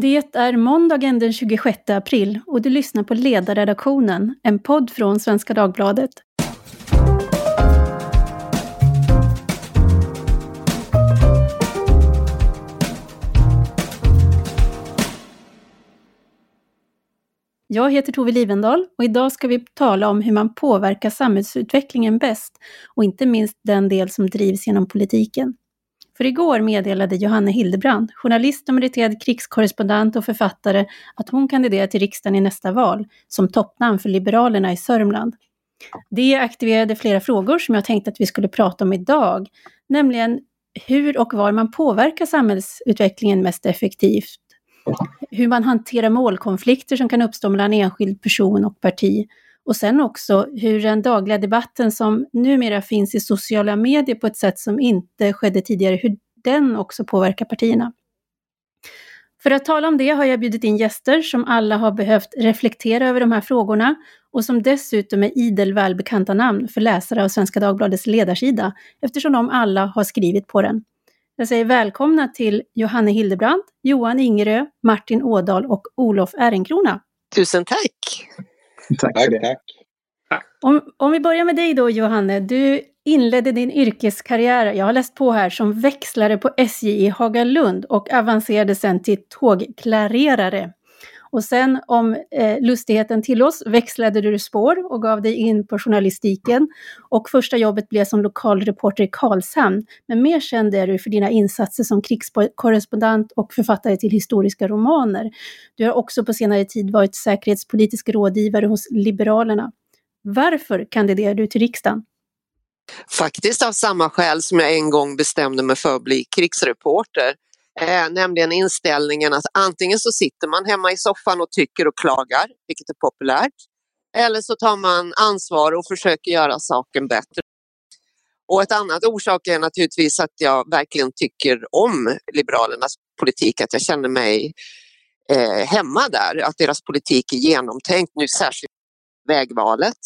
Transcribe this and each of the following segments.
Det är måndagen den 26 april och du lyssnar på Ledarredaktionen, en podd från Svenska Dagbladet. Jag heter Tove Livendal och idag ska vi tala om hur man påverkar samhällsutvecklingen bäst och inte minst den del som drivs genom politiken. För igår meddelade Johanne Hildebrand, journalist och meriterad krigskorrespondent och författare, att hon kandiderar till riksdagen i nästa val som toppnamn för Liberalerna i Sörmland. Det aktiverade flera frågor som jag tänkte att vi skulle prata om idag, nämligen hur och var man påverkar samhällsutvecklingen mest effektivt, hur man hanterar målkonflikter som kan uppstå mellan enskild person och parti, och sen också hur den dagliga debatten som numera finns i sociala medier på ett sätt som inte skedde tidigare, hur den också påverkar partierna. För att tala om det har jag bjudit in gäster som alla har behövt reflektera över de här frågorna och som dessutom är idel välbekanta namn för läsare av Svenska Dagbladets ledarsida eftersom de alla har skrivit på den. Jag säger välkomna till Johanne Hildebrand, Johan Ingerö, Martin Ådal och Olof Ehrenkrona. Tusen tack! Tack för det. Tack. Om, om vi börjar med dig då Johanne, du inledde din yrkeskarriär, jag har läst på här, som växlare på SJ i Hagalund och avancerade sen till tågklarerare. Och sen om eh, lustigheten tillåts växlade du spår och gav dig in på journalistiken. Och första jobbet blev som lokalreporter i Karlshamn. Men mer känd är du för dina insatser som krigskorrespondent och författare till historiska romaner. Du har också på senare tid varit säkerhetspolitisk rådgivare hos Liberalerna. Varför kandiderar du till riksdagen? Faktiskt av samma skäl som jag en gång bestämde mig för att bli krigsreporter. Eh, nämligen inställningen att antingen så sitter man hemma i soffan och tycker och klagar, vilket är populärt, eller så tar man ansvar och försöker göra saken bättre. Och ett annat orsak är naturligtvis att jag verkligen tycker om Liberalernas politik, att jag känner mig eh, hemma där, att deras politik är genomtänkt, nu särskilt vägvalet.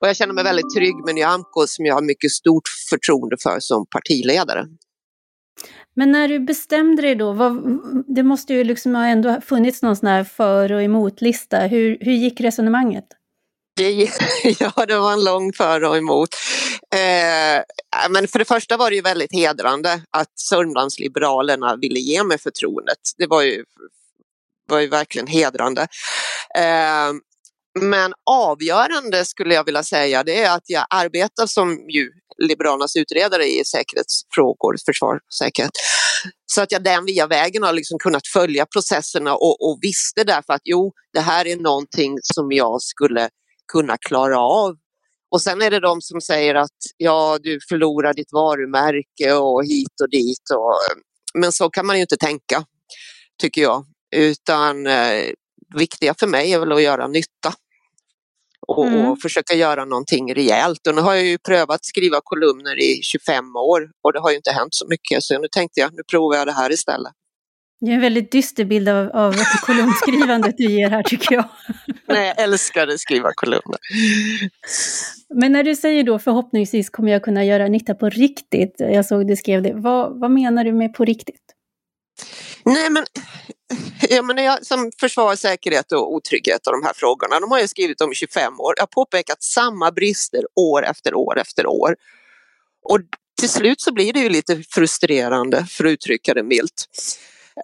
Och jag känner mig väldigt trygg med Nyamko som jag har mycket stort förtroende för som partiledare. Men när du bestämde dig då, vad, det måste ju liksom ha ändå funnits någon sån här för och emotlista. Hur, hur gick resonemanget? Det, ja, det var en lång för och emot. Eh, men för det första var det ju väldigt hedrande att Sörmlandsliberalerna ville ge mig förtroendet. Det var ju, var ju verkligen hedrande. Eh, men avgörande skulle jag vilja säga det är att jag arbetar som ju Liberalernas utredare i säkerhetsfrågor, försvar och säkerhet. Så att jag den via vägen har liksom kunnat följa processerna och, och visste därför att jo, det här är någonting som jag skulle kunna klara av. Och sen är det de som säger att ja, du förlorar ditt varumärke och hit och dit. Och, men så kan man ju inte tänka, tycker jag. Utan eh, viktiga för mig är väl att göra nytta och, mm. och, försöka göra någonting rejält. Och nu har jag ju prövat skriva kolumner i 25 år och det har ju inte hänt så mycket så nu tänkte jag nu provar jag det här istället. Det är en väldigt dyster bild av, av kolumnskrivandet du ger här tycker jag. Nej, jag älskar att skriva kolumner. Men när du säger då förhoppningsvis kommer jag kunna göra nytta på riktigt, jag såg du skrev det, vad, vad menar du med på riktigt? Nej men, Ja, men jag, som försvar, säkerhet och otrygghet och de här frågorna, de har jag skrivit om i 25 år. Jag har påpekat samma brister år efter år efter år. Och till slut så blir det ju lite frustrerande för att uttrycka det milt.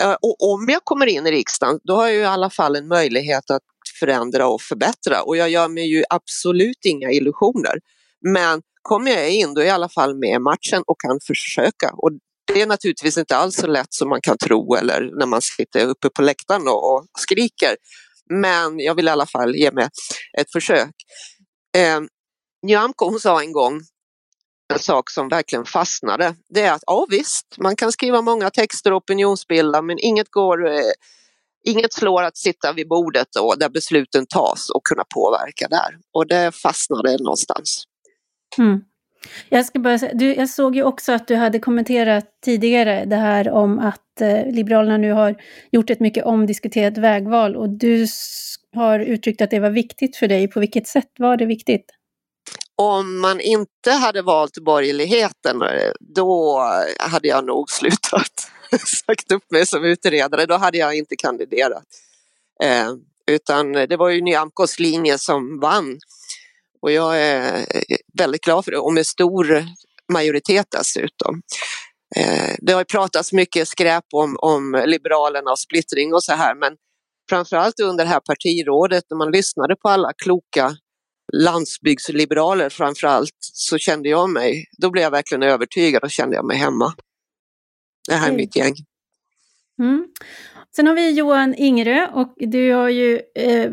Eh, och om jag kommer in i riksdagen då har jag ju i alla fall en möjlighet att förändra och förbättra och jag gör mig ju absolut inga illusioner. Men kommer jag in då är jag i alla fall med i matchen och kan försöka och det är naturligtvis inte alls så lätt som man kan tro eller när man sitter uppe på läktaren och, och skriker. Men jag vill i alla fall ge mig ett försök. Eh, Nyamko hon sa en gång en sak som verkligen fastnade. Det är att ja visst, man kan skriva många texter och opinionsbilda men inget går eh, Inget slår att sitta vid bordet då, där besluten tas och kunna påverka där. Och det fastnade någonstans. Mm. Jag, ska bara säga, du, jag såg ju också att du hade kommenterat tidigare det här om att eh, Liberalerna nu har gjort ett mycket omdiskuterat vägval och du har uttryckt att det var viktigt för dig. På vilket sätt var det viktigt? Om man inte hade valt borgerligheten, eh, då hade jag nog slutat. sagt upp mig som utredare, då hade jag inte kandiderat. Eh, utan det var ju Nyamkos linje som vann. Och jag är väldigt glad för det och med stor majoritet dessutom. Eh, det har pratats mycket skräp om, om Liberalerna och splittring och så här men framförallt under det här partirådet när man lyssnade på alla kloka landsbygdsliberaler framförallt så kände jag mig, då blev jag verkligen övertygad och kände jag mig hemma. Det här är mitt gäng. Mm. Sen har vi Johan Ingerö och du har ju eh,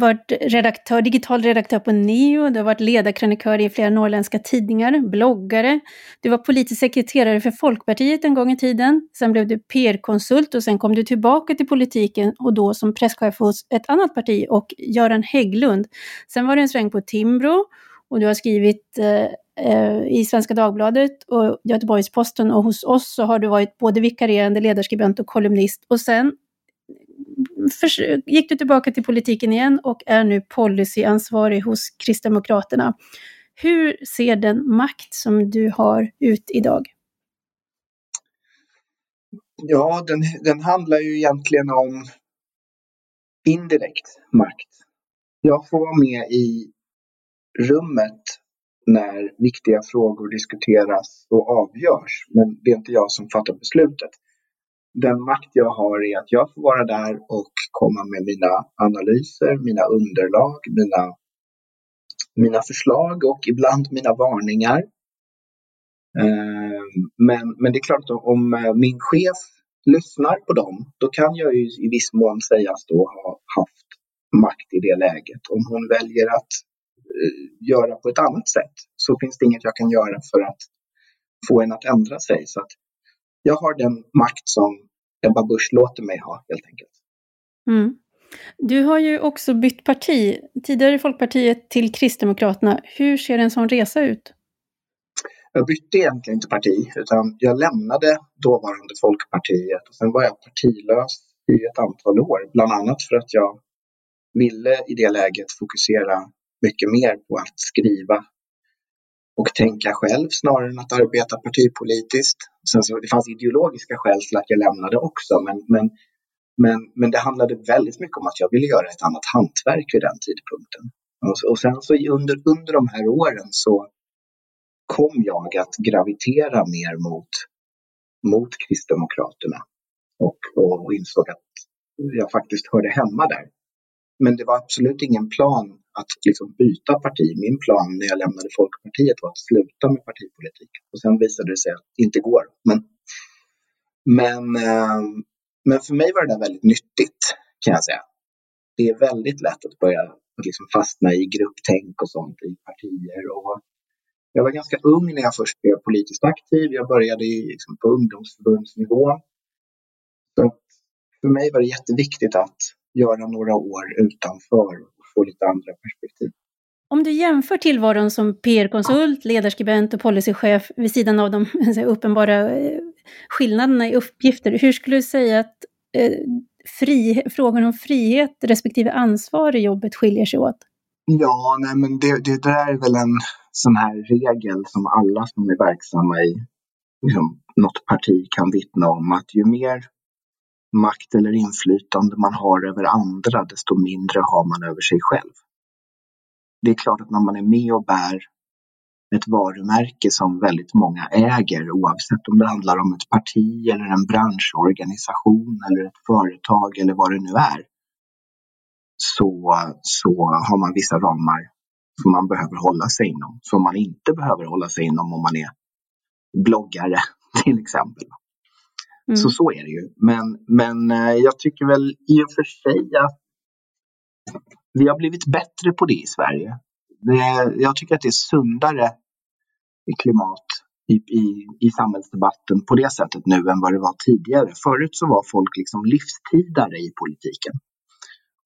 varit redaktör, digital redaktör på Neo, du har varit ledarkrönikör i flera norrländska tidningar, bloggare. Du var politisk sekreterare för Folkpartiet en gång i tiden. Sen blev du PR-konsult och sen kom du tillbaka till politiken och då som presschef hos ett annat parti och Göran Hägglund. Sen var du en sväng på Timbro och du har skrivit eh Eh, i Svenska Dagbladet och Göteborgs-Posten och hos oss så har du varit både vikarierande ledarskribent och kolumnist och sen gick du tillbaka till politiken igen och är nu policyansvarig hos Kristdemokraterna. Hur ser den makt som du har ut idag? Ja, den, den handlar ju egentligen om indirekt makt. Jag får vara med i rummet när viktiga frågor diskuteras och avgörs, men det är inte jag som fattar beslutet den makt jag har är att jag får vara där och komma med mina analyser, mina underlag, mina, mina förslag och ibland mina varningar. Ehm, men, men det är klart att om eh, min chef lyssnar på dem, då kan jag ju i viss mån sägas då ha haft makt i det läget. Om hon väljer att göra på ett annat sätt så finns det inget jag kan göra för att få en att ändra sig. Så att jag har den makt som Ebba Busch låter mig ha helt enkelt. Mm. Du har ju också bytt parti, tidigare Folkpartiet till Kristdemokraterna. Hur ser en sån resa ut? Jag bytte egentligen inte parti, utan jag lämnade dåvarande Folkpartiet och sen var jag partilös i ett antal år. Bland annat för att jag ville i det läget fokusera mycket mer på att skriva och tänka själv snarare än att arbeta partipolitiskt. Sen så, det fanns ideologiska skäl till att jag lämnade också men, men, men, men det handlade väldigt mycket om att jag ville göra ett annat hantverk vid den tidpunkten. Och, och sen så under, under de här åren så kom jag att gravitera mer mot, mot Kristdemokraterna och, och insåg att jag faktiskt hörde hemma där. Men det var absolut ingen plan att liksom byta parti. Min plan när jag lämnade Folkpartiet var att sluta med partipolitik. Och sen visade det sig att det inte går. Men, men, eh, men för mig var det där väldigt nyttigt kan jag säga. Det är väldigt lätt att börja liksom fastna i grupptänk och sånt i partier. Och jag var ganska ung när jag först blev politiskt aktiv. Jag började liksom på ungdomsförbundsnivå. Så för mig var det jätteviktigt att göra några år utanför och få lite andra perspektiv. Om du jämför tillvaron som PR-konsult, ledarskribent och policychef vid sidan av de uppenbara eh, skillnaderna i uppgifter, hur skulle du säga att eh, fri, frågan om frihet respektive ansvar i jobbet skiljer sig åt? Ja, nej men det, det där är väl en sån här regel som alla som är verksamma i liksom, något parti kan vittna om att ju mer makt eller inflytande man har över andra, desto mindre har man över sig själv. Det är klart att när man är med och bär ett varumärke som väldigt många äger, oavsett om det handlar om ett parti eller en branschorganisation eller ett företag eller vad det nu är, så, så har man vissa ramar som man behöver hålla sig inom, som man inte behöver hålla sig inom om man är bloggare till exempel. Mm. Så så är det ju. Men, men eh, jag tycker väl i och för sig att vi har blivit bättre på det i Sverige. Det, jag tycker att det är sundare i klimat i, i, i samhällsdebatten på det sättet nu än vad det var tidigare. Förut så var folk liksom livstidare i politiken.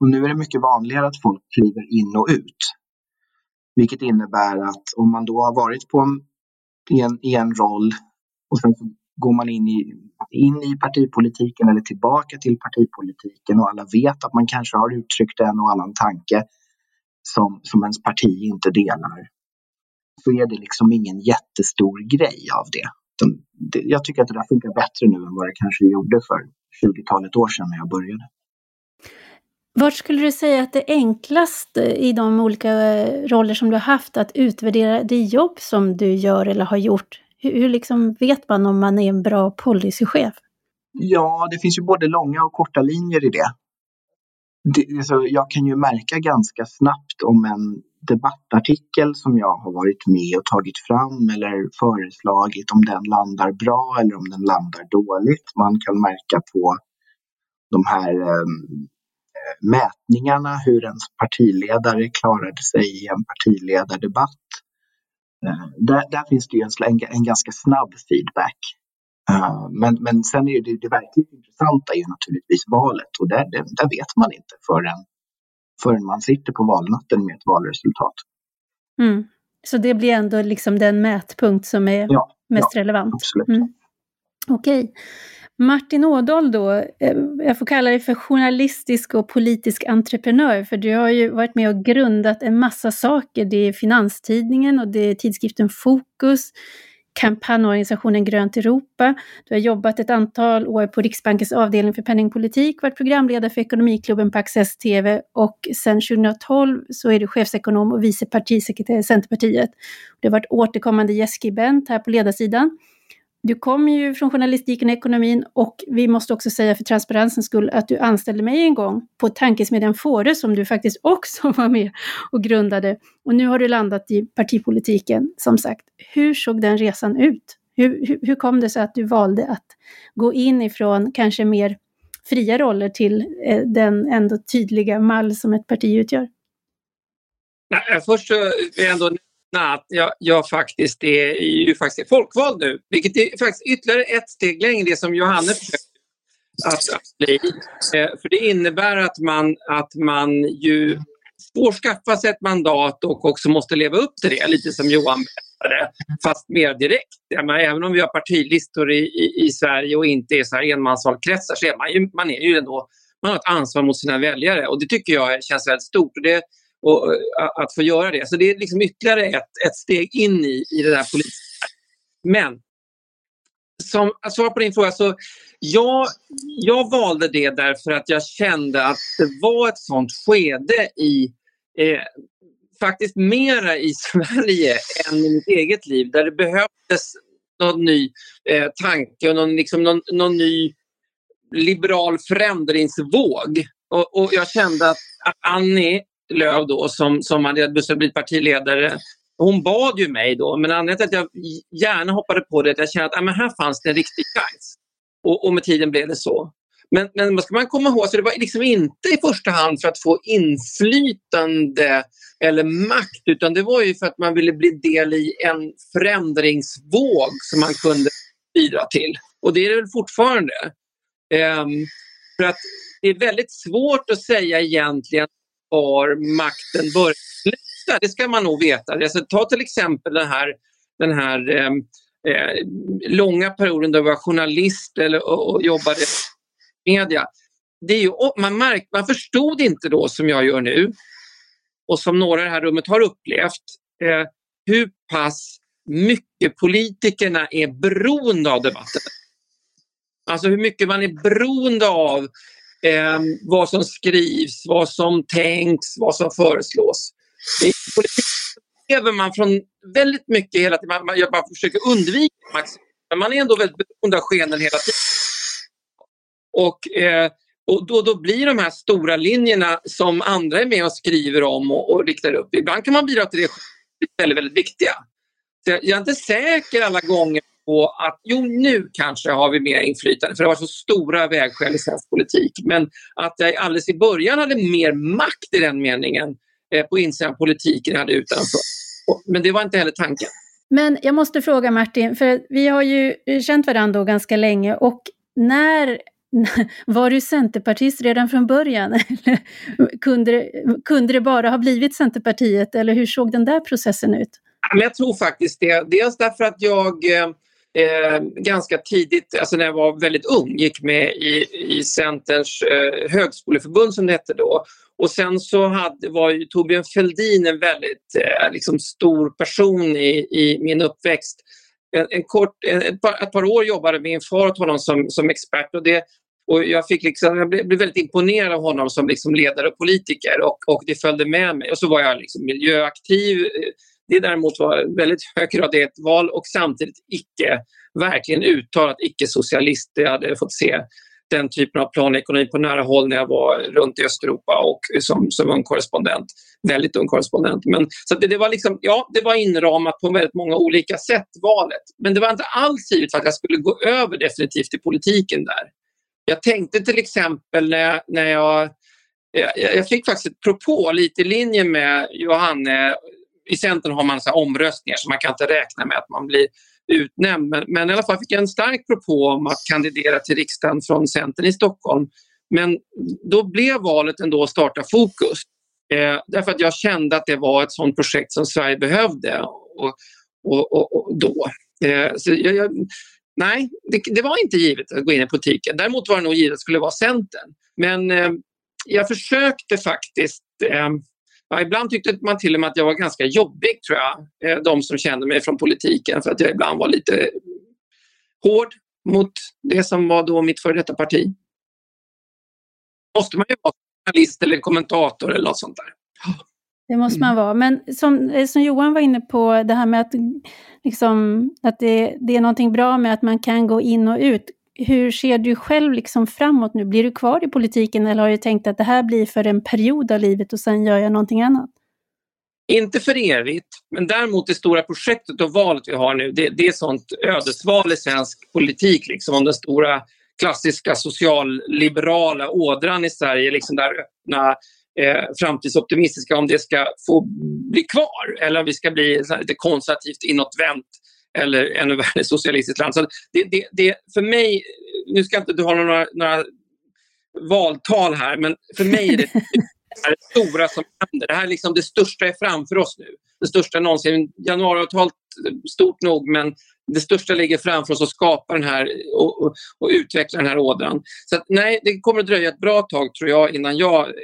Och nu är det mycket vanligare att folk kliver in och ut. Vilket innebär att om man då har varit på en, i, en, i en roll och sen går man in i, in i partipolitiken eller tillbaka till partipolitiken och alla vet att man kanske har uttryckt en och annan tanke som, som ens parti inte delar så är det liksom ingen jättestor grej av det. den, det, jag tycker att det där funkar bättre nu än vad det kanske gjorde för 20-talet år sedan när jag började. Vart skulle du säga att det är enklast i de olika roller som du har haft att utvärdera det jobb som du gör eller har gjort? Hur, hur liksom vet man om man är en bra policychef? Ja, det finns ju både långa och korta linjer i det. det alltså, jag kan ju märka ganska snabbt om en debattartikel som jag har varit med och tagit fram eller föreslagit, om den landar bra eller om den landar dåligt. Man kan märka på de här eh, mätningarna hur ens partiledare klarade sig i en partiledardebatt. Eh, där, där finns det ju en, en, ganska snabb feedback. Uh, men, men sen är det, det verkligt intressanta är ju naturligtvis valet och där, där, där vet man inte förrän förrän man sitter på valnatten med ett valresultat. Mm. Så det blir ändå liksom den mätpunkt som är ja, mest ja, relevant? Absolut. Mm. Okej. Martin Ådahl då, eh, jag får kalla dig för journalistisk och politisk entreprenör, för du har ju varit med och grundat en massa saker. Det är Finanstidningen och det är tidskriften Fokus, kampanjorganisationen Grönt Europa. Du har jobbat ett antal år på Riksbankens avdelning för penningpolitik, varit programledare för Ekonomiklubben på Access TV och sedan 2012 så är du chefsekonom och vice partisekreterare i Centerpartiet. Du har varit återkommande gästskribent här på ledarsidan. Du kommer ju från journalistiken och ekonomin och vi måste också säga för transparensens skull att du anställde mig en gång på tankesmedjan Fårö som du faktiskt också var med och grundade. Och nu har du landat i partipolitiken som sagt. Hur såg den resan ut? Hur, hur, hur kom det sig att du valde att gå in ifrån kanske mer fria roller till eh, den ändå tydliga mall som ett parti utgör? Nej, eh, först vill jag ändå att jag, jag faktiskt är, ju faktiskt är folkvald nu. Vilket är faktiskt ytterligare ett steg längre det som Johanne försökte att bli. Eh, för det innebär att man, att man ju får skaffa sig ett mandat och också måste leva upp till det, lite som Johan berättade, fast mer direkt. Menar, även om vi har partilistor i, i, i, Sverige och inte är så här enmansvalkretsar så är man ju, man är ju ändå man har ett ansvar mot sina väljare och det tycker jag känns väldigt stort. Och det, och, eh, att få göra det. Så det är liksom ytterligare ett, ett steg in i, i det där politiska. Men som att svara på din fråga så jag, jag valde det därför att jag kände att det var ett sånt skede i eh, faktiskt mera i Sverige än i mitt eget liv där det behövdes någon ny eh, tanke och någon, liksom någon, någon ny liberal förändringsvåg. Och, och jag kände att Annie Lööf då som, som hade blivit partiledare. Hon bad ju mig då, men anledningen till att jag gärna hoppade på det är att jag kände att ah, men här fanns det en riktig chans. Och, och med tiden blev det så. Men, men ska man komma ihåg, så det var liksom inte i första hand för att få inflytande eller makt utan det var ju för att man ville bli del i en förändringsvåg som man kunde bidra till. Och det är det väl fortfarande. Um, för att det är väldigt svårt att säga egentligen var makten börjar. Det ska man nog veta. Alltså, ta till exempel den här, den här eh, eh, långa perioden då jag var journalist eller, och, och jobbade i media. Det är ju, man, märk, man förstod inte då som jag gör nu och som några i det här rummet har upplevt eh, hur pass mycket politikerna är beroende av debatten. Alltså hur mycket man är beroende av eh, vad som skrivs, vad som tänks, vad som föreslås. I politiken lever man från väldigt mycket hela tiden. Man, man, man försöker undvika men man är ändå väldigt beroende av skenen hela tiden. Och, eh, och då, då blir de här stora linjerna som andra är med och skriver om och, och riktar upp. Ibland kan man bidra till det väldigt, väldigt viktiga. Så jag, jag är inte säker alla gånger på att jo, nu kanske har vi mer inflytande för det var så stora vägskäl i svensk politik. Men att jag alldeles i början hade mer makt i den meningen eh, på insidan av politiken jag hade utanför. Men det var inte heller tanken. Men jag måste fråga Martin, för vi har ju känt varandra ganska länge och när var du centerpartist redan från början? kunde, det, kunde det bara ha blivit Centerpartiet eller hur såg den där processen ut? Jag tror faktiskt det. Dels därför att jag eh, ganska tidigt, alltså när jag var väldigt ung, gick med i, i Centerns eh, högskoleförbund som det hette då. Och sen så hade, var ju Torbjörn Fälldin en väldigt eh, liksom stor person i, i min uppväxt. en, en kort, en, ett, par, ett par år jobbade min far åt honom som, som expert och det och jag, fick liksom, jag blev, väldigt imponerad av honom som liksom ledare och politiker och, och det följde med mig. Och så var jag liksom miljöaktiv. Eh, det däremot var väldigt hög grad ett val och samtidigt icke, verkligen uttalat icke-socialist. Jag hade fått se den typen av planekonomi på nära håll när jag var runt i Östeuropa och som, som ung korrespondent. Väldigt ung korrespondent. Men, så det, det, var liksom, ja, det var inramat på väldigt många olika sätt, valet. Men det var inte alls givet att jag skulle gå över definitivt till politiken där. Jag tänkte till exempel när, när jag, jag fick faktiskt ett propå lite i linje med Johanne. I Centern har man så omröstningar så man kan inte räkna med att man blir utnämnd. Men, men i alla fall fick jag en stark propå om att kandidera till riksdagen från Centern i Stockholm. Men då blev valet ändå att starta Fokus. Eh, därför att jag kände att det var ett sådant projekt som Sverige behövde och, och, och, och då. Eh, så jag, jag, nej, det, det, var inte givet att gå in i politiken. Däremot var det nog givet att det skulle vara Centern. Men eh, jag försökte faktiskt eh, Ja, ibland tyckte man till och med att jag var ganska jobbig, tror jag, eh, de som kände mig från politiken, för att jag ibland var lite hård mot det som var då mitt före detta parti. måste man ju vara journalist eller kommentator eller något sånt där. Det måste man vara. Men som, eh, som Johan var inne på, det här med att, liksom, att det, det är någonting bra med att man kan gå in och ut. Hur ser du själv liksom framåt nu? Blir du kvar i politiken eller har du tänkt att det här blir för en period av livet och sen gör jag någonting annat? Inte för evigt, men däremot det stora projektet och valet vi har nu, det, det är sånt ödesval i svensk politik, liksom om den stora klassiska socialliberala ådran i Sverige, liksom där öppna eh, framtidsoptimistiska om det ska få bli kvar eller om vi ska bli lite konservativt inåtvänt eller ännu värre socialistiskt land. Så det, det, det, för mig, nu ska inte du ha några, några valtal här, men för mig är det det stora som händer. Det här är liksom det största är framför oss nu. Det största någonsin. Januariavtalet stort nog men det största ligger framför oss att skapa den här och, och, och utveckla den här ådran. Så att, nej, det kommer att dröja ett bra tag tror jag innan jag eh,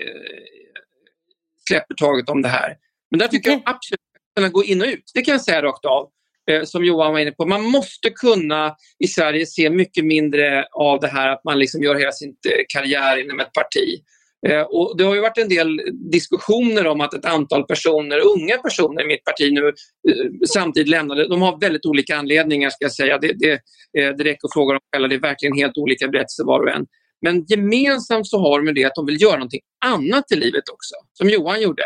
släpper taget om det här. Men där tycker okay. jag absolut att man gå in och ut. Det kan jag säga rakt av. Eh, som Johan var inne på. Man måste kunna i Sverige se mycket mindre av det här att man liksom gör hela sin eh, karriär inom ett parti. Eh, och det har ju varit en del diskussioner om att ett antal personer, unga personer i mitt parti nu samtidigt lämnade. De har väldigt olika anledningar ska jag säga. Det, det, det räcker att fråga dem själva. Det är verkligen helt olika berättelser var och en. Men gemensamt så har de det att de vill göra någonting annat i livet också, som Johan gjorde.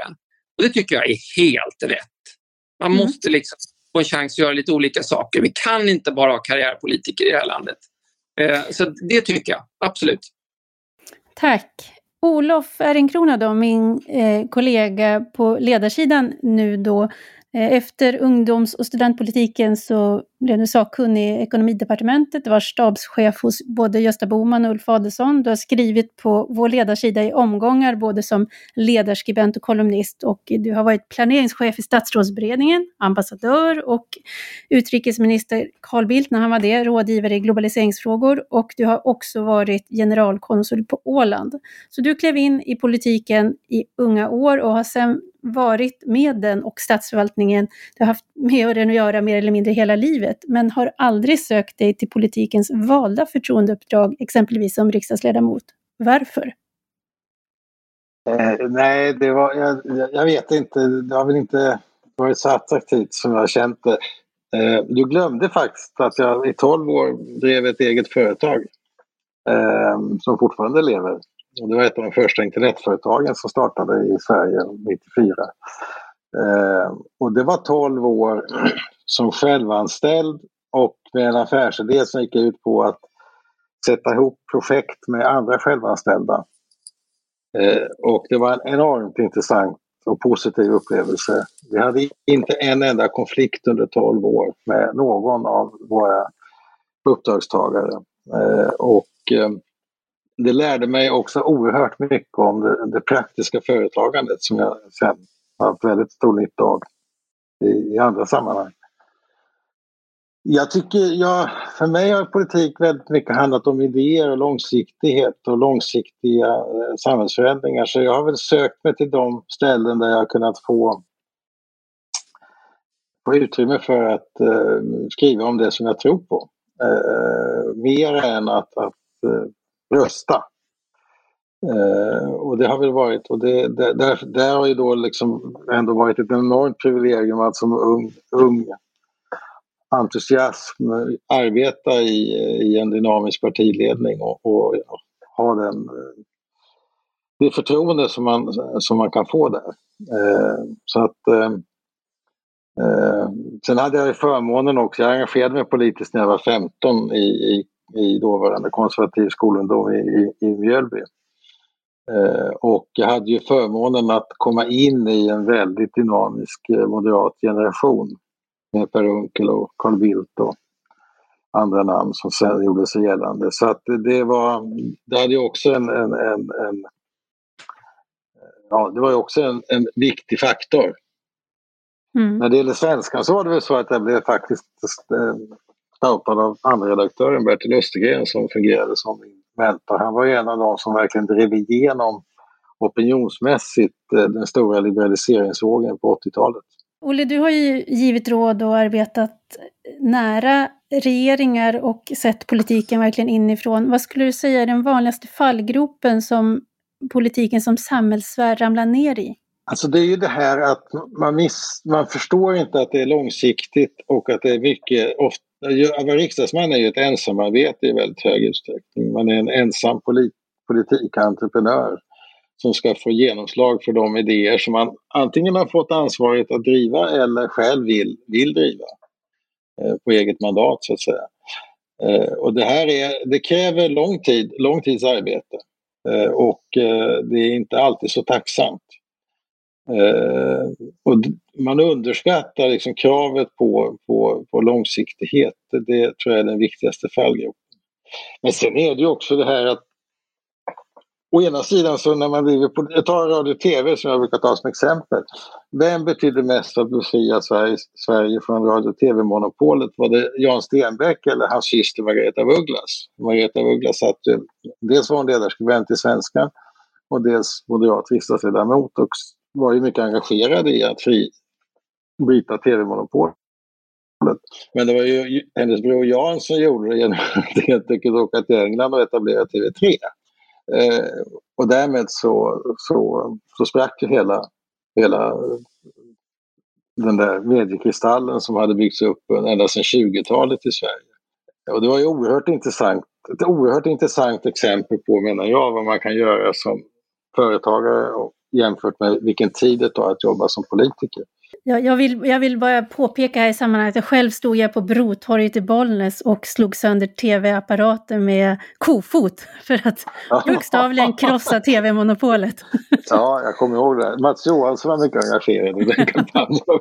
Och Det tycker jag är helt rätt. Man mm. måste liksom få en chans att göra lite olika saker. Vi kan inte bara ha karriärpolitiker i det här landet. Eh, så det tycker jag, absolut. Tack. Olof Ehrenkrona då, min eh, kollega på ledarsidan nu då, eh, efter ungdoms och studentpolitiken så blev nu sakkunnig i ekonomidepartementet, du var stabschef hos både Gösta Boman och Ulf Adelsohn. Du har skrivit på vår ledarsida i omgångar, både som ledarskribent och kolumnist. Och du har varit planeringschef i statsrådsberedningen, ambassadör och utrikesminister Carl Bildt när han var det, rådgivare i globaliseringsfrågor. Och du har också varit generalkonsul på Åland. Så du klev in i politiken i unga år och har sedan varit med den och statsförvaltningen, du har haft med den att göra mer eller mindre hela livet, men har aldrig sökt dig till politikens valda förtroendeuppdrag, exempelvis som riksdagsledamot. Varför? Eh, nej, det var, jag, jag, vet inte. Det har väl inte varit så attraktivt som jag har känt det. Eh, du glömde faktiskt att jag i 12 år drev ett eget företag eh, som fortfarande lever. Och det var ett av de första internetföretagen som startade i Sverige 94. Eh, och det var 12 år som självanställd och med en affärsidé som gick ut på att sätta ihop projekt med andra självanställda. Eh, och det var en enormt intressant och positiv upplevelse. Vi hade inte en enda konflikt under 12 år med någon av våra uppdragstagare. Eh, och eh, det lärde mig också oerhört mycket om det, det praktiska företagandet som jag sen haft väldigt stor nytta av i, i andra sammanhang. Jag tycker, ja, för mig har politik väldigt mycket handlat om idéer och långsiktighet och långsiktiga eh, samhällsförändringar. Så jag har väl sökt mig till de ställen där jag har kunnat få, få utrymme för att eh, skriva om det som jag tror på. Eh, eh mer än att, att eh, rösta. Eh, och det har väl varit, och det, det, där, där har ju då liksom ändå varit ett enormt privilegium att som ung, ung entusiasm arbeta i, i en dynamisk partiledning och, och ha den, det förtroende som man, som man kan få där. Eh, så att, eh, eh sen hade jag förmånen också, jag engagerade mig politiskt när jag var 15 i, i, i dåvarande konservativ skolungdom i, i, i Mjölby. Eh, och jag hade ju förmånen att komma in i en väldigt dynamisk eh, moderat generation med Per Unckel och Carl Bildt och andra namn som sen gjorde sig gällande. Så att det var, det hade ju också en, en, en, en ja, det var ju också en, en viktig faktor. Mm. När det gäller svenskan så var det väl så att jag blev faktiskt eh, scoutad av andra redaktören Bertil Östergren som fungerade som min mentor. Han var ju en av de som verkligen drev igenom opinionsmässigt eh, den stora liberaliseringsvågen på 80-talet. Olle, du har ju givit råd och arbetat nära regeringar och sett politiken verkligen inifrån. Vad skulle du säga är den vanligaste fallgropen som politiken som samhällssfär ramlar ner i? Alltså det är ju det här att man, miss, man förstår inte att det är långsiktigt och att det är mycket, ofta, att vara riksdagsman är ju ett ensamarbete i väldigt hög utsträckning. Man är en ensam polit, politikentreprenör som ska få genomslag för de idéer som man antingen har fått ansvaret att driva eller själv vill, vill driva eh, på eget mandat så att säga. Eh, och det här är, det kräver lång tid, lång tids arbete eh, och det är inte alltid så tacksamt. Eh, och man underskattar liksom kravet på, på, på långsiktighet. Det tror jag är den viktigaste fallgropen. Men sen är det ju också det här att å ena sidan så när man driver, på, jag tar radio och tv som jag brukar ta som exempel. Vem betyder mest för att befria Sverige, Sverige från radio och tv-monopolet? Var det Jan Stenbeck eller hans syster Margareta af Ugglas? Margareta af Ugglas satt ju, dels var hon ledarskribent i Svenskan och dels moderat riksdagsledamot och var ju mycket engagerad i att fri, bryta tv-monopolet. Men det var ju hennes bror Jan som gjorde det genom att helt enkelt åka till England och etablera TV3. Eh, och därmed så, så, så sprack hela, hela den där mediekristallen som hade byggts upp ända sedan 20-talet i Sverige. Och det var ju oerhört intressant, ett oerhört intressant exempel på, menar jag, vad man kan göra som företagare jämfört med vilken tid det tar att jobba som politiker. Jag, jag, vill, jag vill bara påpeka här i sammanhanget att jag själv stod jag på Brotorget i Bollnäs och slog sönder tv-apparater med kofot för att bokstavligen krossa tv-monopolet. Ja, jag kommer ihåg det. Mats Johansson var mycket engagerad i den kampanjen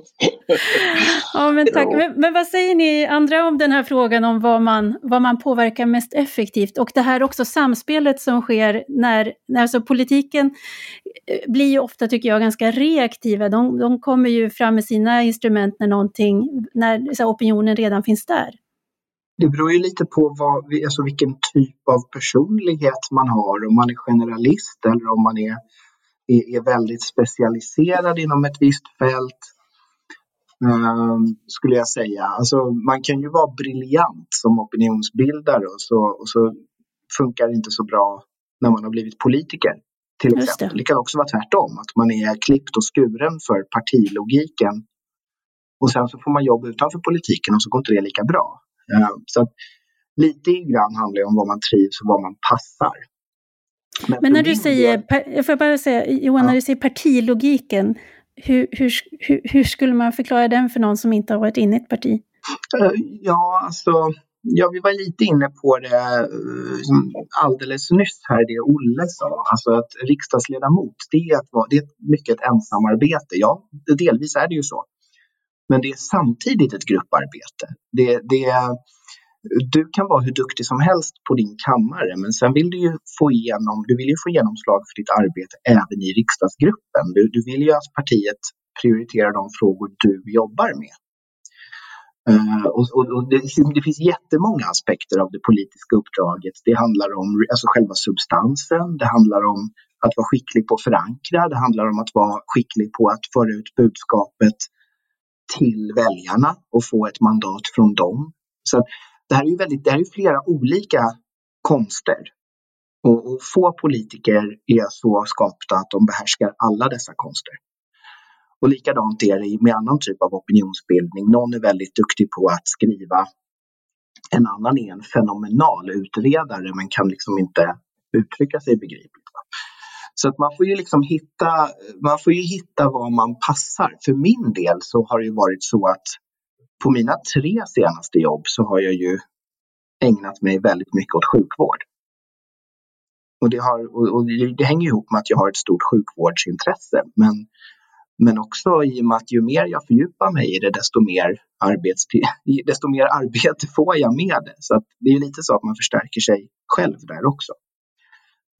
Ja, men tack. Men, men, vad säger ni andra om den här frågan om vad man, vad man påverkar mest effektivt? Och det här också samspelet som sker när, när alltså politiken eh, blir ju ofta, tycker jag, ganska reaktiva. De, de kommer ju fram med sina instrument när någonting, när så opinionen redan finns där? Det beror ju lite på vad, alltså vilken typ av personlighet man har, om man är generalist eller om man är, är, är väldigt specialiserad inom ett visst fält. Um, skulle jag säga. Alltså, man kan ju vara briljant som opinionsbildare och så, och så funkar det inte så bra när man har blivit politiker. Till exempel. Det. det. kan också vara tvärtom, att man är klippt och skuren för partilogiken. Och sen så får man jobb utanför politiken och så går inte det lika bra. Uh, så att, lite grann handlar det om vad man trivs och vad man passar. Men, Men när du säger, jag får bara säga, Johan, ja. när du säger partilogiken, hur, hur, hur, hur, skulle man förklara den för någon som inte har varit inne i ett parti? Uh, ja, alltså Ja, vi var lite inne på det eh, alldeles nyss här, det Olle sa. Alltså att riksdagsledamot, det är, att vara, det är mycket ett ensamarbete. Ja, delvis är det ju så. Men det är samtidigt ett grupparbete. Det, det, du kan vara hur duktig som helst på din kammare, men sen vill du ju få igenom, du vill ju få genomslag för ditt arbete även i riksdagsgruppen. Du, du vill ju att partiet prioriterar de frågor du jobbar med. Uh, och, och, och det, det, finns jättemånga aspekter av det politiska uppdraget. Det handlar om alltså själva substansen, det handlar om att vara skicklig på att förankra, det handlar om att vara skicklig på att föra ut budskapet till väljarna och få ett mandat från dem. Så det här är ju väldigt, det här är flera olika konster. Och, och få politiker är så skapta att de behärskar alla dessa konster. Och likadant är det med annan typ av opinionsbildning. Någon är väldigt duktig på att skriva. En annan är en fenomenal utredare men kan liksom inte uttrycka sig begripligt. Så att man får ju liksom hitta, man får ju hitta vad man passar. För min del så har det ju varit så att på mina tre senaste jobb så har jag ju ägnat mig väldigt mycket åt sjukvård. Och det, har, och det hänger ihop med att jag har ett stort sjukvårdsintresse. Men, men också i och med att ju mer jag fördjupar mig i det, desto mer, desto mer arbete får jag med det. Så det är lite så att man förstärker sig själv där också.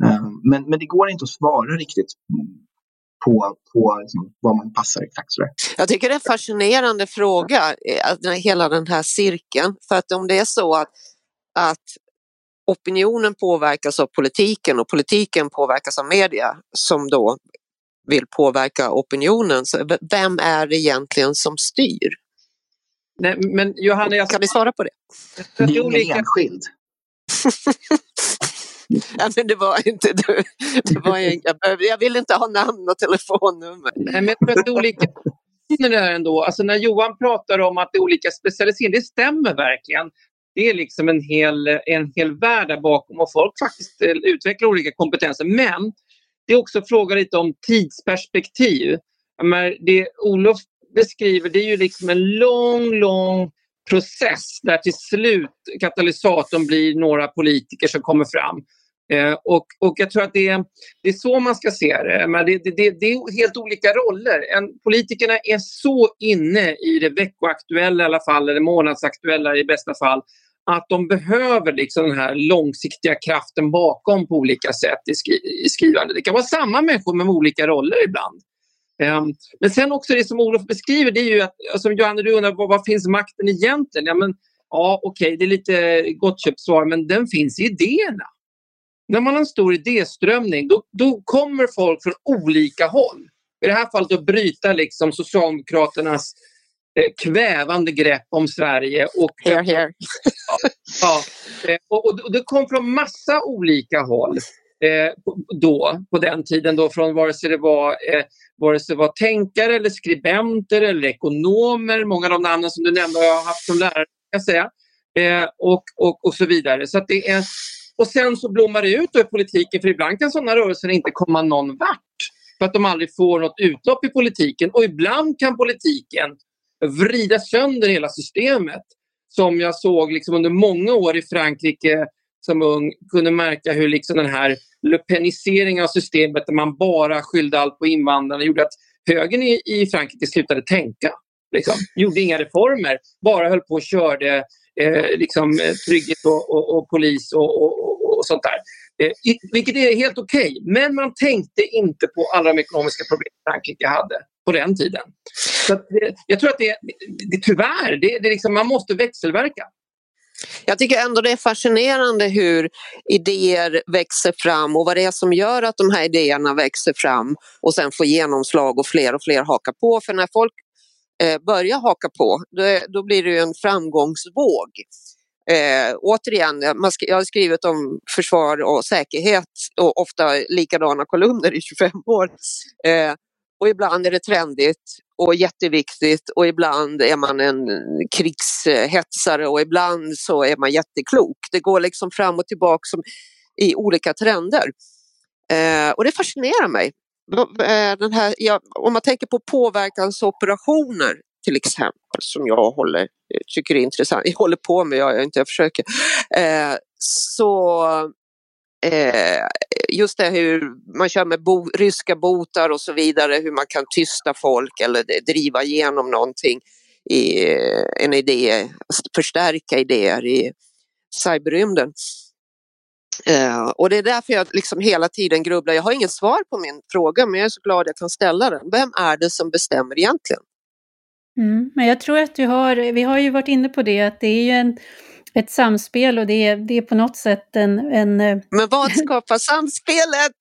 Ehm, men, men det går inte att svara riktigt på, på liksom, vad man passar exakt. Sådär. Jag tycker det är en fascinerande fråga, eh, hela den här cirkeln. För att om det är så att, att opinionen påverkas av politiken och politiken påverkas av media som då vill påverka opinionen, så vem är det egentligen som styr? Nej, men Johanna, jag... Kan vi svara på det? Det är ingen olika... enskild. ja, men det var inte du. Det var en, jag, behövde, jag ville inte ha namn och telefonnummer. Nej, men jag tror att det är olika där ändå. Alltså när Johan pratar om att det är olika specialiseringar, det stämmer verkligen. Det är liksom en hel, en hel värld där bakom och folk faktiskt eh, utvecklar olika kompetenser. Men det är också fråga lite om tidsperspektiv. Men det Olof beskriver det är ju liksom en lång, lång process där till slut katalysatorn blir några politiker som kommer fram. Eh, och, och jag tror att det är, det är så man ska se det. Men det, det, det, är helt olika roller. En, politikerna är så inne i det veckoaktuella i alla fall, eller månadsaktuella i bästa fall, att de behöver liksom den här långsiktiga kraften bakom på olika sätt i, skri i skrivandet. Det kan vara samma människor med olika roller ibland. Um, men sen också det som Olof beskriver, det är ju att, alltså, som Johanna du undrar var, var finns makten egentligen? Ja, men, ja okej, okay, det är lite gottköpt svar, men den finns i idéerna. När man har en stor idéströmning, då, då kommer folk från olika håll. I det här fallet att bryta liksom Socialdemokraternas kvävande grepp om Sverige. Och, here, here. ja, eh, och, och, det kom från massa olika håll eh, då, på den tiden, då, från vare sig det var eh, vare sig det var tänkare eller skribenter eller ekonomer, många av de namnen som du nämnde har jag haft som lärare, kan säga, eh, och, och, och så vidare. Så det är, och sen så blommar det ut i politiken, för ibland kan sådana rörelser inte komma någon vart för att de aldrig får något utlopp i politiken. Och ibland kan politiken vrida sönder hela systemet. Som jag såg liksom under många år i Frankrike som ung, kunde märka hur liksom den här lepeniseringen av systemet där man bara skyllde allt på invandrarna gjorde att högern i, i Frankrike slutade tänka. Liksom. Gjorde inga reformer, bara höll på och körde eh, liksom, trygghet och, och, och polis och, och, och, sånt där. Eh, vilket är helt okej, okay. men man tänkte inte på alla de ekonomiska problem Frankrike hade på den tiden. Så att, jag tror att det, det tyvärr, det, det liksom, man måste växelverka. Jag tycker ändå det är fascinerande hur idéer växer fram och vad det är som gör att de här idéerna växer fram och sen får genomslag och fler och fler hakar på. För när folk eh, börjar haka på då, då blir det en framgångsvåg. Eh, återigen, jag har skrivit om försvar och säkerhet och ofta likadana kolumner i 25 år. Eh, och ibland är det trendigt och jätteviktigt och ibland är man en krigshetsare och ibland så är man jätteklok. Det går liksom fram och tillbaka som i olika trender. Eh, och det fascinerar mig. Eh, den här, ja, om man tänker på påverkansoperationer till exempel som jag håller, eh, tycker är intressant, jag håller på med, jag, jag inte jag försöker, eh, så eh, just det hur man kör med bo, ryska botar och så vidare, hur man kan tysta folk eller driva igenom någonting i eh, en idé, förstärka idéer i cyberrymden. Uh, och det är därför jag liksom hela tiden grubblar. Jag har inget svar på min fråga men jag är så glad jag kan ställa den. Vem är det som bestämmer egentligen? Mm, men jag tror att du har, vi har ju varit inne på det, att det är ju en ett samspel och det är, det är på något sätt en... en eh, Men vad skapar samspelet?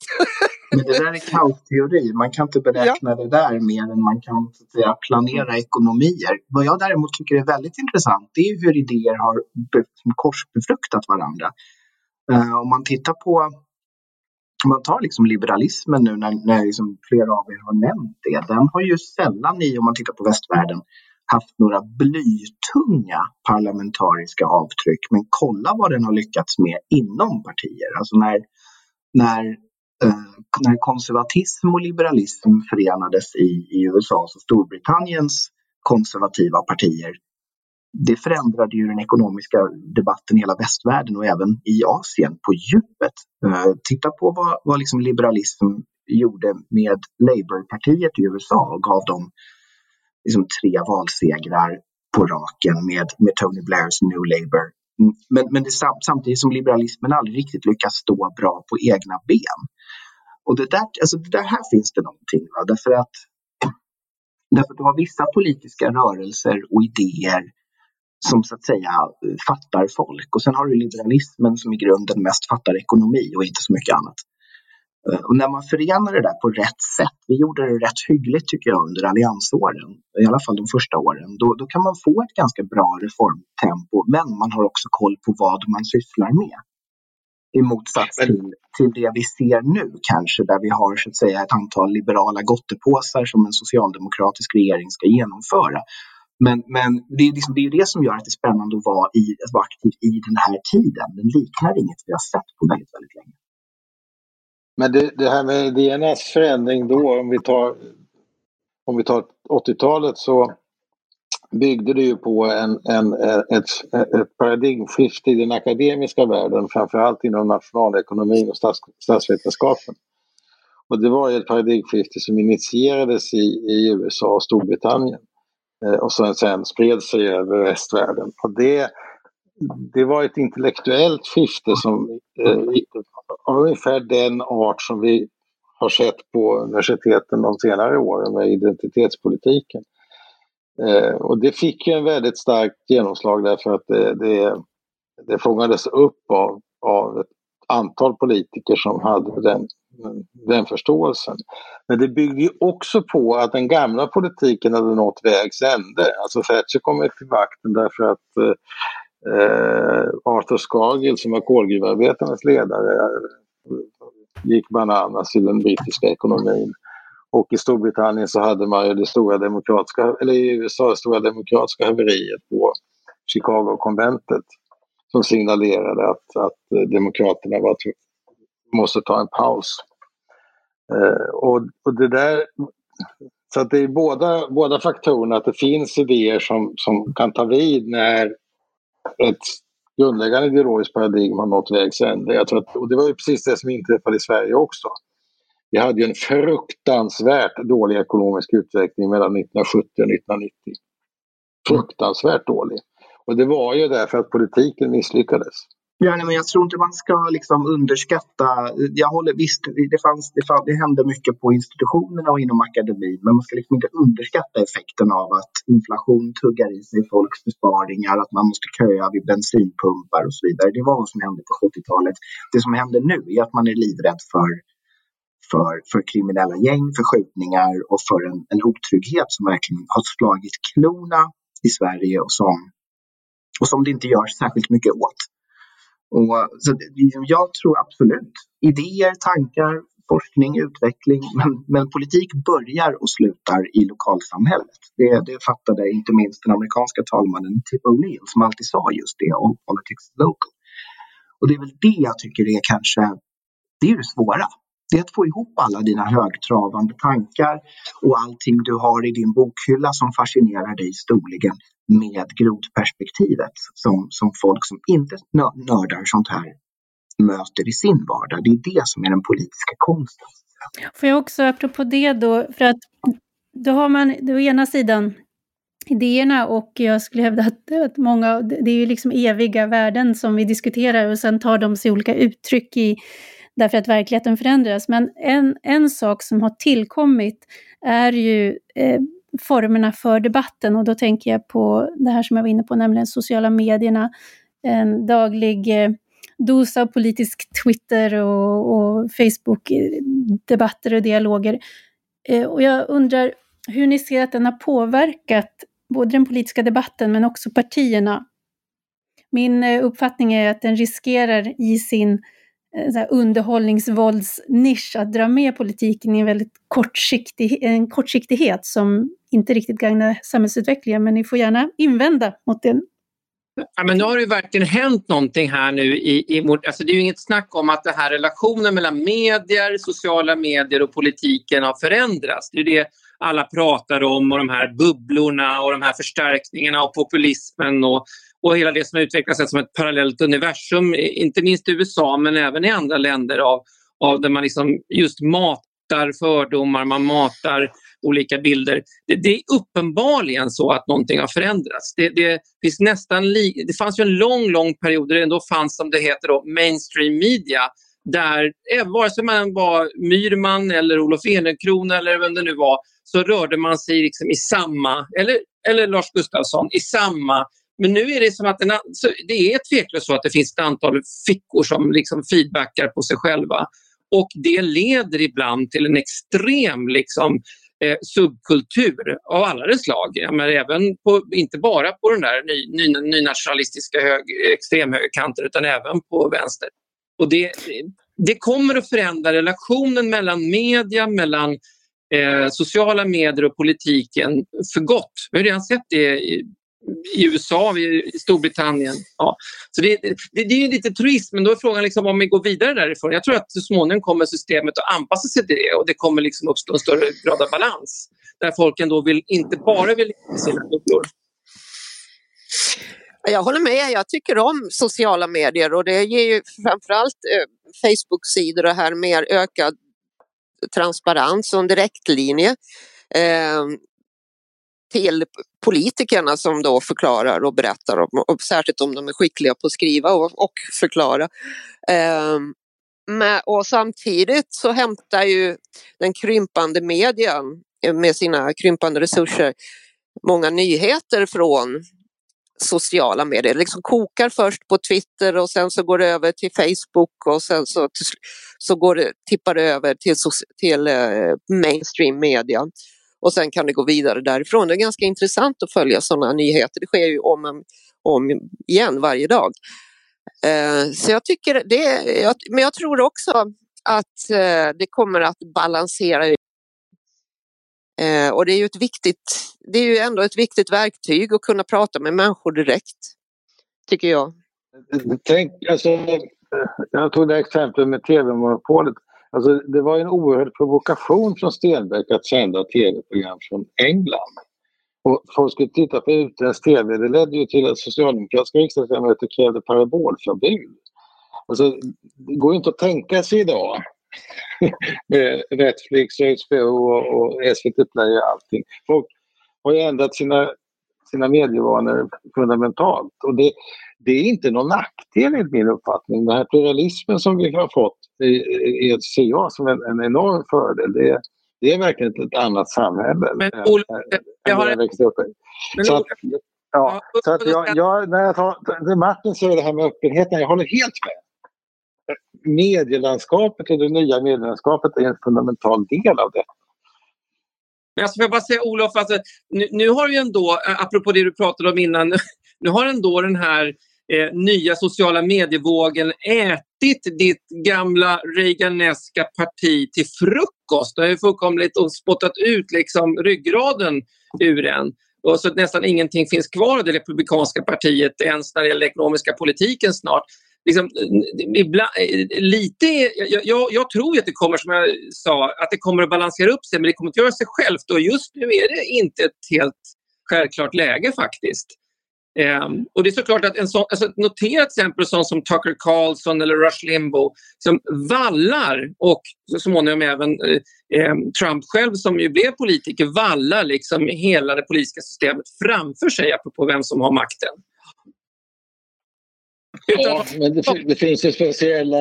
Men det där är kaosteori. Man kan inte beräkna ja. det där mer än man kan så att säga, planera ekonomier. Vad jag däremot tycker är väldigt intressant det är hur idéer har korsbefruktat varandra. Uh, om man tittar på om man tar liksom liberalismen nu när, när liksom flera av er har nämnt det. Den har ju sällan i, om man tittar på västvärlden, haft några blytunga parlamentariska avtryck. Men kolla vad den har lyckats med inom partier. Alltså när, när, eh, när konservatism och liberalism förenades i, i USAs och Storbritanniens konservativa partier det förändrade ju den ekonomiska debatten i hela västvärlden och även i Asien på djupet. Eh, titta på vad, vad liksom liberalism gjorde med Labourpartiet i USA och gav dem liksom tre valsegrar på raken med, med Tony Blairs New Labour. Mm, men, men det, samtidigt som liberalismen aldrig riktigt lyckas stå bra på egna ben. Och det där, alltså det där här finns det någonting. Va? Därför att, därför att du har vissa politiska rörelser och idéer som så att säga eh, fattar folk. Och sen har du liberalismen som i grunden mest fattar ekonomi och inte så mycket annat. Eh, och när man förenar det där på rätt sätt, vi gjorde det rätt hyggligt tycker jag under alliansåren, i alla fall de första åren, då, då kan man få ett ganska bra reformtempo men man har också koll på vad man sysslar med. I motsats till, till det vi ser nu kanske, där vi har så att säga ett antal liberala gottepåsar som en socialdemokratisk regering ska genomföra. Men, men det, är liksom, det är det som gör att det är spännande att vara, i, att vara aktiv i den här tiden. Den liknar inget vi har sett på väldigt, väldigt länge. Men det, det här med DNS förändring då, om vi tar, om vi tar 80-talet så byggde det ju på en, en, ett, ett paradigmskifte i den akademiska världen, framförallt inom nationalekonomin och stats, statsvetenskapen. Och det var ju ett paradigmskifte som initierades i, i USA och Storbritannien eh, och sen, sen spred sig över västvärlden. Och det, det var ett intellektuellt skifte som eh, av ungefär den art som vi har sett på universiteten de senare åren med identitetspolitiken. Eh, och det fick ju en väldigt starkt genomslag därför att det, det, det fångades upp av, av ett antal politiker som hade den, den förståelsen. Men det byggde ju också på att den gamla politiken hade nått vägs ände. Alltså Thatcher kom till makten därför att eh, Eh, Arthur Scargill som var kolgruvarbetarnas ledare gick bananas i den brittiska ekonomin. Och i Storbritannien så hade man ju det stora demokratiska, eller i USA det stora demokratiska haveriet på Chicago-konventet som signalerade att, att demokraterna var, måste ta en paus. Eh, och, och det där, så att det är båda, båda faktorerna, att det finns idéer som, som kan ta vid när ett grundläggande ideologiskt paradigm har nått vägs ände. Jag tror att, och det var ju precis det som inträffade i Sverige också. Vi hade ju en fruktansvärt dålig ekonomisk utveckling mellan 1970 och 1990. Fruktansvärt dålig. Och det var ju därför att politiken misslyckades. Ja, nej, men jag tror inte man ska liksom underskatta. Jag håller, visst, det, fanns, det, fanns, det hände mycket på institutionerna och inom akademin men man ska liksom inte underskatta effekten av att inflation tuggar i sig folks besparingar, att man måste köa vid bensinpumpar och så vidare. Det var vad som hände på 70-talet. Det som händer nu är att man är livrädd för, för, för kriminella gäng, för skjutningar och för en, en otrygghet som verkligen har slagit klona i Sverige och som, och som det inte görs särskilt mycket åt. Och, så jag tror absolut, idéer, tankar, forskning, utveckling, men, men politik börjar och slutar i lokalsamhället. Det, det fattade inte minst den amerikanska talmannen Tip O'Neill som alltid sa just det, om politics local. Och det är väl det jag tycker är kanske, det är det svåra. Det är att få ihop alla dina högtravande tankar och allting du har i din bokhylla som fascinerar dig storligen med grodperspektivet som, som folk som inte nördar sånt här möter i sin vardag. Det är det som är den politiska konsten. Får jag också, apropå det då, för att då har man å ena sidan idéerna och jag skulle hävda att, att många, det är ju liksom eviga värden som vi diskuterar och sen tar de sig olika uttryck i därför att verkligheten förändras. Men en, en sak som har tillkommit är ju eh, formerna för debatten och då tänker jag på det här som jag var inne på, nämligen sociala medierna. en daglig eh, dos av politisk Twitter och, och Facebook-debatter eh, och dialoger. Eh, och jag undrar hur ni ser att den har påverkat både den politiska debatten men också partierna. Min eh, uppfattning är att den riskerar i sin eh, underhållningsvåldsnisch att dra med politiken i en väldigt kortsiktig, en kortsiktighet som inte riktigt gagnar samhällsutvecklingen. Men ni får gärna invända mot den Ja, men nu har det verkligen hänt någonting här nu. I, i, alltså det är ju inget snack om att den här relationen mellan medier, sociala medier och politiken har förändrats. Det är det alla pratar om och de här bubblorna och de här förstärkningarna och populismen och, och hela det som utvecklas som ett parallellt universum, inte minst i USA men även i andra länder av, av där man liksom just matar fördomar, man matar olika bilder. Det, det, är uppenbarligen så att någonting har förändrats. Det, det, finns nästan det fanns ju en lång, lång period där det ändå fanns, som det heter, då, mainstream media där, eh, vare sig man var Myrman eller Olof Ehrenkrona eller vem det nu var, så rörde man sig liksom i samma, eller, eller Lars Gustafsson, i samma men nu är det som att en, det är tveklöst så att det finns ett antal fickor som liksom feedbackar på sig själva. Och det leder ibland till en extrem liksom, eh, subkultur av alla de slag. Ja, men även på, inte bara på den där ny, ny, nynationalistiska hög, extremhögerkanten utan även på vänster. Och det, det kommer att förändra relationen mellan media, mellan eh, sociala medier och politiken för gott. Vi har redan sett det i, i USA, i Storbritannien. Ja. Så det, det, det är lite turism, men då är frågan liksom om vi går vidare därifrån. Jag tror att så småningom kommer systemet att anpassa sig till det och det kommer liksom uppstå en större grad av balans. Där folk ändå vill, inte bara vill i sina bubblor. Jag håller med, jag tycker om sociala medier och det ger ju framförallt eh, Facebook-sidor och här mer ökad transparens och en direktlinje. Eh, till politikerna som då förklarar och berättar, om, och särskilt om de är skickliga på att skriva och, och förklara. Eh, med, och samtidigt så hämtar ju den krympande median eh, med sina krympande resurser många nyheter från sociala medier. Det liksom kokar först på Twitter och sen så går det över till Facebook och sen så, så går det, tippar det över till, till eh, mainstream media och sen kan det gå vidare därifrån. Det är ganska intressant att följa sådana nyheter. Det sker ju om, om igen varje dag. Eh, så jag tycker det, men jag tror också att eh, det kommer att balansera eh, och det är ju ett viktigt, det är ju ändå ett viktigt verktyg att kunna prata med människor direkt, tycker jag. Tänk, alltså, jag tog det exemplet med tv-monopolet. Alltså, det var en oerhörd provokation från Stenbeck att sända tv-program från England. Och folk skulle titta på utländsk tv. Det ledde ju till att socialdemokratiska riksdagsledamöter krävde parabolförbud. Alltså, det går inte att tänka sig idag med Netflix, HBO och, SVT Play och allting. Folk har ju ändrat sina, sina medievanor fundamentalt. Och det, det är inte någon nackdel enligt min uppfattning. Den här pluralismen som vi har fått är, ser jag som en, en enorm fördel. Det, det är verkligen ett annat samhälle men, Ol, jag har... jag växte upp i. Så att, ja, så att jag, jag, när jag tar, Martin säger det här med öppenheten, jag håller helt med. Medielandskapet och det nya medielandskapet är en fundamental del av det. Men alltså, får jag bara säga Olof, alltså, nu, nu har ju ändå, eh, apropå det du pratade om innan, nu har ändå den här eh, nya sociala medievågen ätit ditt gamla Reaganeska parti till frukost. Det har ju fullkomligt och spottat ut liksom ryggraden ur en. Och så att nästan ingenting finns kvar av det republikanska partiet ens när det gäller ekonomiska politiken snart. Liksom, eh, ibland, eh, lite, jag, jag, tror att det kommer, som jag sa, att det kommer att balansera upp sig men det kommer att göra sig självt och just nu är det inte ett helt självklart läge faktiskt. Um, och det är såklart att en sån, alltså notera till exempel sån som Tucker Carlson eller Rush Limbaugh som vallar och så småningom även eh, ehm, Trump själv som ju blev politiker vallar liksom hela det politiska systemet framför sig apropå vem som har makten. Ja, men det, det, finns ju speciella,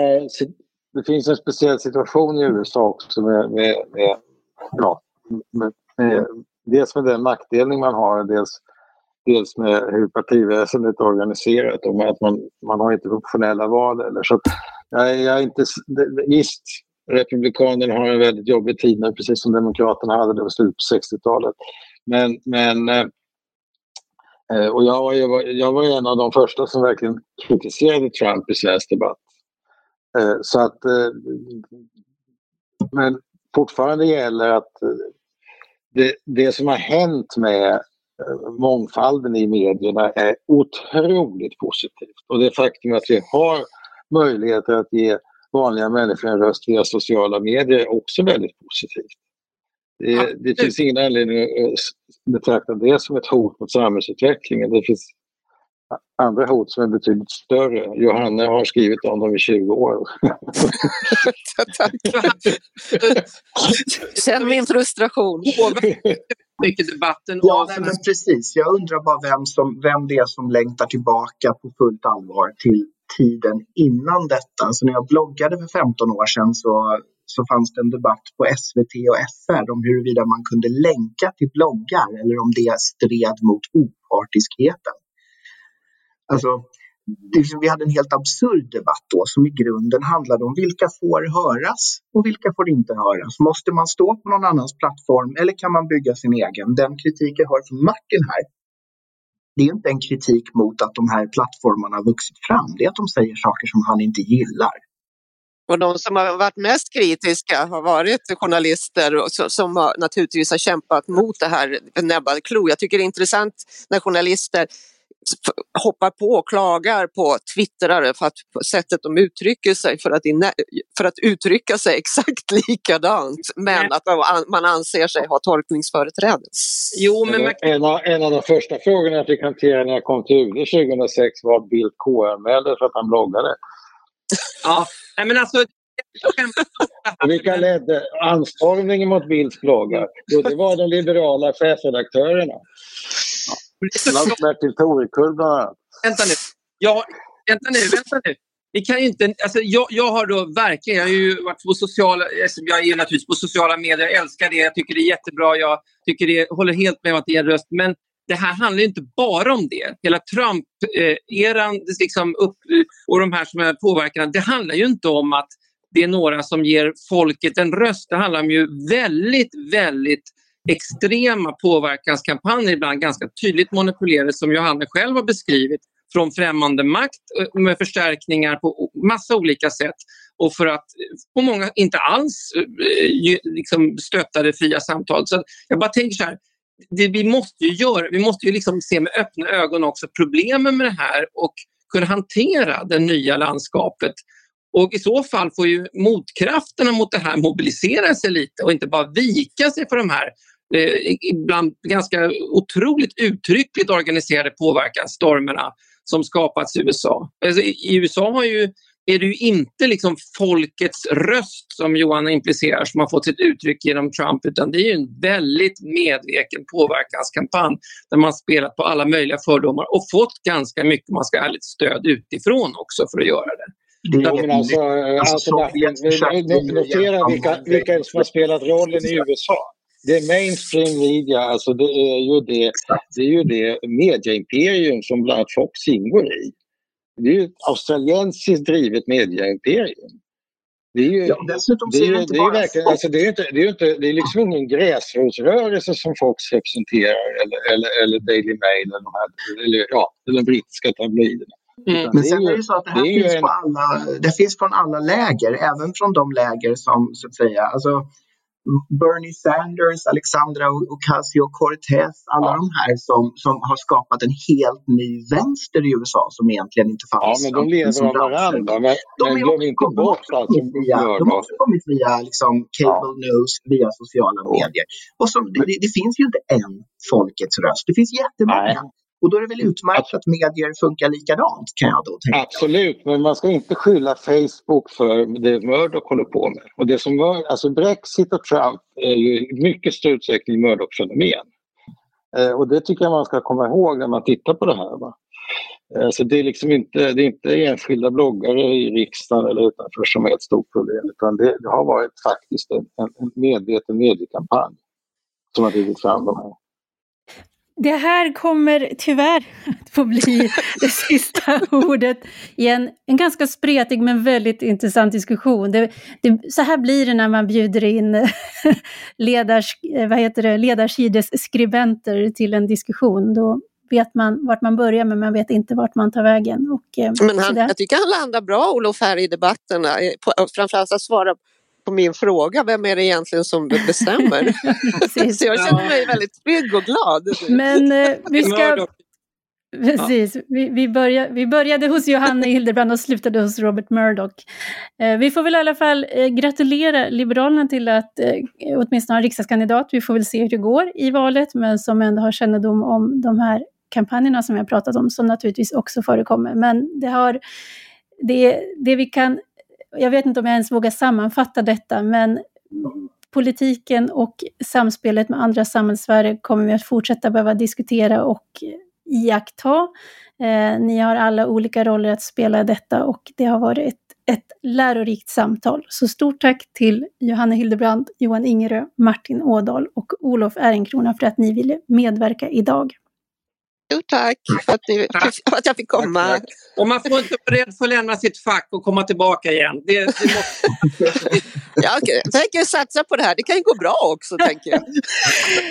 det finns en speciell situation i USA också med, med, med ja, med, med, dels med den maktdelning man har, dels dels med hur partiväsendet är organiserat och med att man, man har inte proportionella val. Eller. Så jag, jag är inte, visst, Republikanerna har en väldigt jobbig tid nu, precis som Demokraterna hade det i slutet på 60-talet. Men, men eh, Eh, och jag var, ju, jag var en av de första som verkligen kritiserade Trump i svensk debatt. Eh, så att, eh, men fortfarande gäller att det, det som har hänt med mångfalden i medierna är otroligt positivt. Och det faktum att vi har möjligheter att ge vanliga människor en röst via sociala medier är också väldigt positivt. Det, det finns ingen anledning att betrakta det som ett hot mot samhällsutvecklingen. Det finns andra hot som är betydligt större. Johanna har skrivit om dem i 20 år. Känn min frustration. Mycket debatten. Ja, men precis. Jag undrar bara vem, som, vem det är som längtar tillbaka på fullt allvar till tiden innan detta. Så när jag bloggade för 15 år sedan så, så fanns det en debatt på SVT och SR om huruvida man kunde länka till bloggar eller om det stred mot opartiskheten. Alltså, vi hade en helt absurd debatt då som i grunden handlade om vilka får höras och vilka får inte höras. Måste man stå på någon annans plattform eller kan man bygga sin egen? Den kritik jag har från Martin här det är inte en kritik mot att de här plattformarna har vuxit fram. Det är att de säger saker som han inte gillar. Och de som har varit mest kritiska har varit journalister som har, naturligtvis har kämpat mot det här näbbad klo. Jag tycker det är intressant när journalister hoppar på och klagar på twittrare för att sättet de uttrycker sig för att, för att uttrycka sig exakt likadant men att man anser sig ha tolkningsföreträde. Jo, men man... en, av, en av de första frågorna jag fick hantera när jag kom till UD 2006 var att Bildt KU-anmälde för att han bloggade. Ja, men alltså vilka ledde anstormningen mot Bildts bloggar? Jo, det var de liberala chefredaktörerna. Bertil Torekull bland annat. Vänta nu. Ja, vänta nu, vänta nu. Vi kan inte, alltså jag, jag har då verkligen, jag har ju varit på sociala, jag är naturligtvis på sociala medier, jag älskar det, jag tycker det är jättebra, jag tycker det, håller helt med om att det är en röst. Men det här handlar inte bara om det. Hela Trump-eran eh, liksom upp, eh, och de här som är påverkade, det handlar ju inte om att det är några som ger folket en röst. Det handlar om ju väldigt, väldigt extrema påverkanskampanjer, ibland ganska tydligt manipulerade som Johanne själv har beskrivit, från främmande makt eh, med förstärkningar på massa olika sätt och för att på många inte alls liksom stötta det fria samtalet. Så jag bara tänker så här, det vi måste ju göra, vi måste ju liksom se med öppna ögon också problemen med det här och kunna hantera det nya landskapet. Och i så fall får ju motkrafterna mot det här mobilisera sig lite och inte bara vika sig för de här eh, ibland ganska otroligt uttryckligt organiserade påverkansstormarna som skapats i USA. Alltså, I USA har ju, är det ju inte liksom folkets röst som Johan implicerar som har fått sitt uttryck genom Trump utan det är ju en väldigt medveten påverkanskampanj där man spelat på alla möjliga fördomar och fått ganska mycket, man ska ärligt, stöd utifrån också för att göra det. Det är, alltså, alltså, notera vilka, vilka som har spelat rollen i USA. Det mainstream media, alltså det är ju det, det, är ju det mediaimperium som bland annat Fox ingår i. Det är ju ett australiensiskt drivet mediaimperium. Det är ju, ja, dessutom det är, det inte det är verkligen, alltså det är inte, det är inte, det är liksom ingen gräsrotsrörelse som Fox representerar eller, eller, eller Daily Mail eller, de här, eller, ja, eller de brittiska tabloiderna. Mm. Men sen är det ju så att det här det finns, en... på alla, det finns från alla läger, även från de läger som så att säga, alltså Bernie Sanders, Alexandra Ocasio-Cortez, alla ja. de här som, som har skapat en helt ny vänster i USA som egentligen inte fanns. Ja, men de lever av varandra. Men, de men glöm inte bort alltså. Via, de har också kommit via liksom, cable ja. news, via sociala medier. Och som, det, det, finns ju inte en folkets röst, det finns jättemånga. Nej. Och då är det väl utmärkt att medier funkar likadant kan jag då tänka. Absolut, men man ska inte skylla Facebook för det Murdoch håller på med. Och det som var, alltså Brexit och Trump är ju i mycket stor utsträckning Murdoch-fenomen. Eh, och det tycker jag man ska komma ihåg när man tittar på det här. Va? Eh, så det är liksom inte, det är inte enskilda bloggare i riksdagen eller utanför som är ett stort problem utan det, det har varit faktiskt en, en medveten mediekampanj som har drivit fram de här. Det här kommer tyvärr att få bli det sista ordet i en, en ganska spretig men väldigt intressant diskussion. Det, det, så här blir det när man bjuder in ledars, vad heter det, ledarsidesskribenter till en diskussion. Då vet man vart man börjar men man vet inte vart man tar vägen. Och, eh, men han, jag tycker han landar bra Olof här i debatten, framförallt att svara på min fråga, vem är det egentligen som bestämmer? så jag känner mig väldigt trygg och glad. Men eh, vi ska... Precis, vi, vi, började, vi började hos Johanna Hildebrand och slutade hos Robert Murdoch. Eh, vi får väl i alla fall eh, gratulera Liberalerna till att eh, åtminstone ha en riksdagskandidat. Vi får väl se hur det går i valet, men som ändå har kännedom om de här kampanjerna som jag pratat om, som naturligtvis också förekommer. Men det har, det, det vi kan jag vet inte om jag ens vågar sammanfatta detta, men politiken och samspelet med andra samhällssfärer kommer vi att fortsätta behöva diskutera och iaktta. Eh, ni har alla olika roller att spela i detta och det har varit ett, ett lärorikt samtal. Så stort tack till Johanna Hildebrand, Johan Ingerö, Martin Ådahl och Olof Ehrenkrona för att ni ville medverka idag. Stort tack för att, ni, för att jag fick komma. Tack, tack. Och man får inte vara rädd för att lämna sitt fack och komma tillbaka igen. Det, det måste... jag tänker satsa på det här. Det kan ju gå bra också, tänker jag.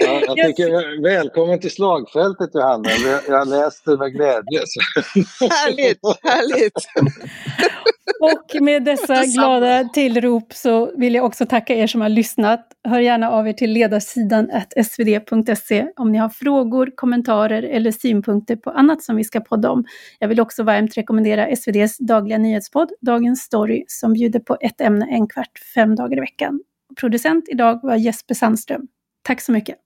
Ja, jag tycker, välkommen till slagfältet, Johanna. Jag har läst det med glädje. härligt, härligt. Och med dessa glada tillrop så vill jag också tacka er som har lyssnat. Hör gärna av er till ledarsidan svd.se om ni har frågor, kommentarer eller synpunkter på annat som vi ska podda om. Jag vill också varmt rekommendera SVDs dagliga nyhetspodd Dagens Story som bjuder på ett ämne en kvart fem dagar i veckan. Producent idag var Jesper Sandström. Tack så mycket!